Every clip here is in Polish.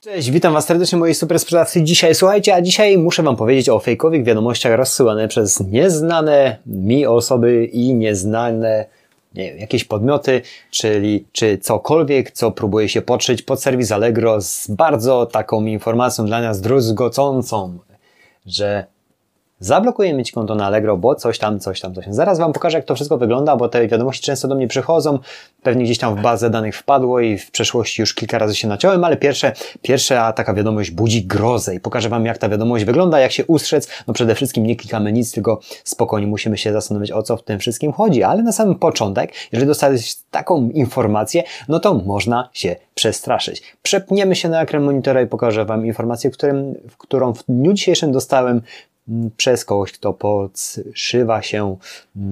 Cześć, witam Was serdecznie moi super sprzedawcy dzisiaj. Słuchajcie, a dzisiaj muszę Wam powiedzieć o fejkowych wiadomościach rozsyłane przez nieznane mi osoby i nieznane nie wiem, jakieś podmioty, czyli czy cokolwiek, co próbuje się podszyć pod serwis Allegro z bardzo taką informacją dla nas druzgocącą, że zablokujemy Ci konto na Allegro, bo coś tam, coś tam, coś tam. Zaraz Wam pokażę, jak to wszystko wygląda, bo te wiadomości często do mnie przychodzą. Pewnie gdzieś tam w bazę danych wpadło i w przeszłości już kilka razy się naciąłem, ale pierwsze, pierwsza taka wiadomość budzi grozę i pokażę Wam, jak ta wiadomość wygląda, jak się ustrzec. No przede wszystkim nie klikamy nic, tylko spokojnie musimy się zastanowić, o co w tym wszystkim chodzi. Ale na samym początek, jeżeli dostałeś taką informację, no to można się przestraszyć. Przepniemy się na ekran monitora i pokażę Wam informację, w, którym, w którą w dniu dzisiejszym dostałem przez kogoś, kto podszywa się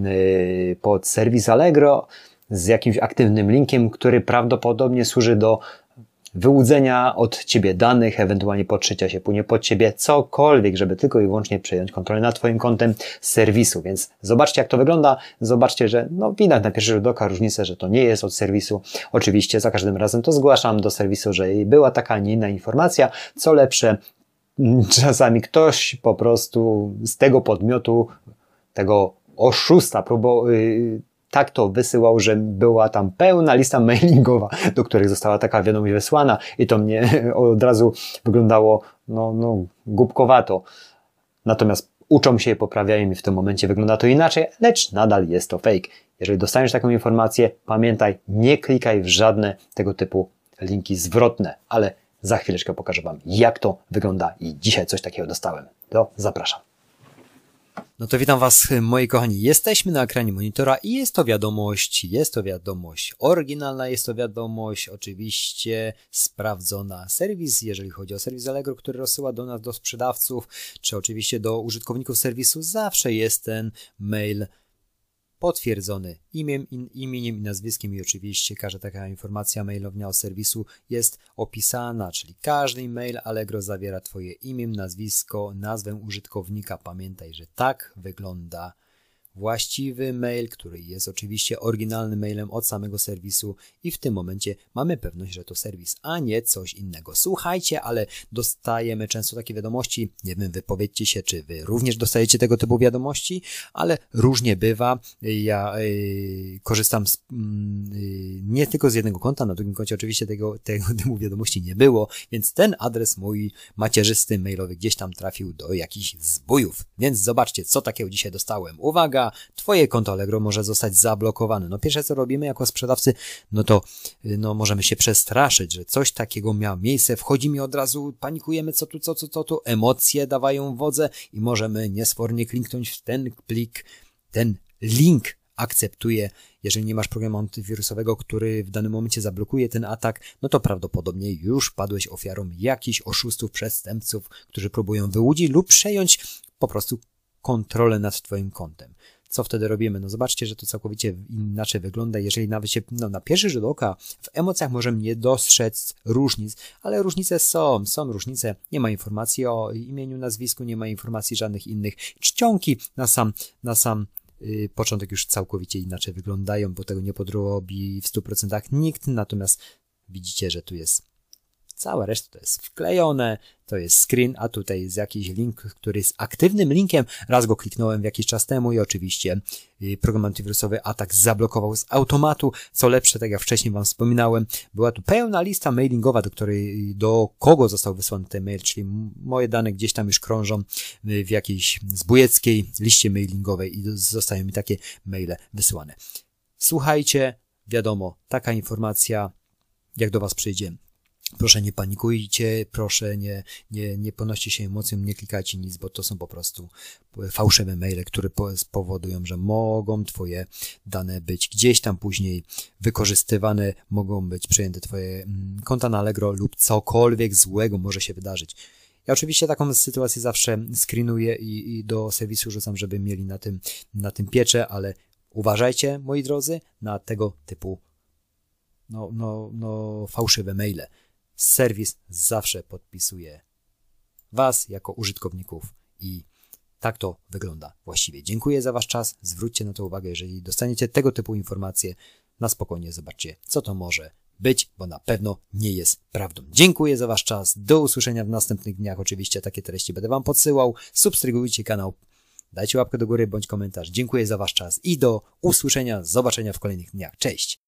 y, pod serwis Allegro z jakimś aktywnym linkiem, który prawdopodobnie służy do wyłudzenia od Ciebie danych, ewentualnie podszycia się później pod Ciebie, cokolwiek, żeby tylko i wyłącznie przejąć kontrolę nad Twoim kontem z serwisu. Więc zobaczcie, jak to wygląda. Zobaczcie, że no, widać na pierwszy rzut oka różnicę, że to nie jest od serwisu. Oczywiście za każdym razem to zgłaszam do serwisu, że była taka, nie inna informacja. Co lepsze, czasami ktoś po prostu z tego podmiotu, tego oszusta, próbował, yy, tak to wysyłał, że była tam pełna lista mailingowa, do których została taka wiadomość wysłana i to mnie od razu wyglądało no, no, głupkowato. Natomiast uczą się i poprawiają i w tym momencie wygląda to inaczej, lecz nadal jest to fake. Jeżeli dostaniesz taką informację, pamiętaj, nie klikaj w żadne tego typu linki zwrotne, ale za chwileczkę pokażę Wam, jak to wygląda i dzisiaj coś takiego dostałem. To zapraszam. No to witam Was, moi kochani. Jesteśmy na ekranie monitora i jest to wiadomość, jest to wiadomość oryginalna, jest to wiadomość oczywiście sprawdzona. Serwis, jeżeli chodzi o serwis Allegro, który rozsyła do nas, do sprzedawców, czy oczywiście do użytkowników serwisu, zawsze jest ten mail potwierdzony imieniem, imieniem i nazwiskiem i oczywiście każda taka informacja mailownia od serwisu jest opisana, czyli każdy mail Allegro zawiera Twoje imię, nazwisko, nazwę użytkownika. Pamiętaj, że tak wygląda właściwy mail, który jest oczywiście oryginalnym mailem od samego serwisu i w tym momencie mamy pewność, że to serwis, a nie coś innego. Słuchajcie, ale dostajemy często takie wiadomości, nie wiem, wypowiedzcie się, czy wy również dostajecie tego typu wiadomości, ale różnie bywa. Ja yy, korzystam z, yy, nie tylko z jednego konta, na drugim koncie oczywiście tego, tego typu wiadomości nie było, więc ten adres mój macierzysty mailowy gdzieś tam trafił do jakichś zbójów. Więc zobaczcie, co takiego dzisiaj dostałem. Uwaga! Twoje konto Allegro może zostać zablokowane. No pierwsze co robimy jako sprzedawcy, no to y, no możemy się przestraszyć, że coś takiego miało miejsce, wchodzimy od razu, panikujemy, co tu, co, co, co tu, emocje dawają wodze i możemy niesfornie kliknąć w ten plik, ten link akceptuje. Jeżeli nie masz programu antywirusowego, który w danym momencie zablokuje ten atak, no to prawdopodobnie już padłeś ofiarą jakichś oszustów, przestępców, którzy próbują wyłudzić lub przejąć po prostu kontrolę nad Twoim kontem co wtedy robimy? No zobaczcie, że to całkowicie inaczej wygląda, jeżeli nawet się no, na pierwszy rzut oka w emocjach możemy nie dostrzec różnic, ale różnice są, są różnice, nie ma informacji o imieniu, nazwisku, nie ma informacji żadnych innych. Czcionki na sam, na sam yy, początek już całkowicie inaczej wyglądają, bo tego nie podrobi w 100% nikt, natomiast widzicie, że tu jest Cała reszta to jest wklejone, to jest screen, a tutaj jest jakiś link, który jest aktywnym linkiem. Raz go kliknąłem jakiś czas temu i oczywiście y, program antywirusowy atak zablokował z automatu. Co lepsze, tak jak wcześniej Wam wspominałem, była tu pełna lista mailingowa, do której, do kogo został wysłany ten mail, czyli moje dane gdzieś tam już krążą y, w jakiejś zbójeckiej liście mailingowej i zostają mi takie maile wysyłane. Słuchajcie, wiadomo, taka informacja, jak do Was przyjdzie, Proszę nie panikujcie, proszę nie, nie, nie ponoście się emocją, nie klikajcie nic, bo to są po prostu fałszywe maile, które spowodują, że mogą Twoje dane być gdzieś tam później wykorzystywane, mogą być przejęte Twoje mm, konta na Allegro lub cokolwiek złego może się wydarzyć. Ja oczywiście taką sytuację zawsze screenuję i, i do serwisu rzucam, żeby mieli na tym, na tym pieczę, ale uważajcie, moi drodzy, na tego typu no, no, no, fałszywe maile serwis zawsze podpisuje Was jako użytkowników i tak to wygląda właściwie. Dziękuję za Wasz czas. Zwróćcie na to uwagę, jeżeli dostaniecie tego typu informacje, na spokojnie zobaczcie, co to może być, bo na pewno nie jest prawdą. Dziękuję za Wasz czas. Do usłyszenia w następnych dniach. Oczywiście takie treści będę Wam podsyłał. Subskrybujcie kanał. Dajcie łapkę do góry bądź komentarz. Dziękuję za Wasz czas i do usłyszenia, zobaczenia w kolejnych dniach. Cześć!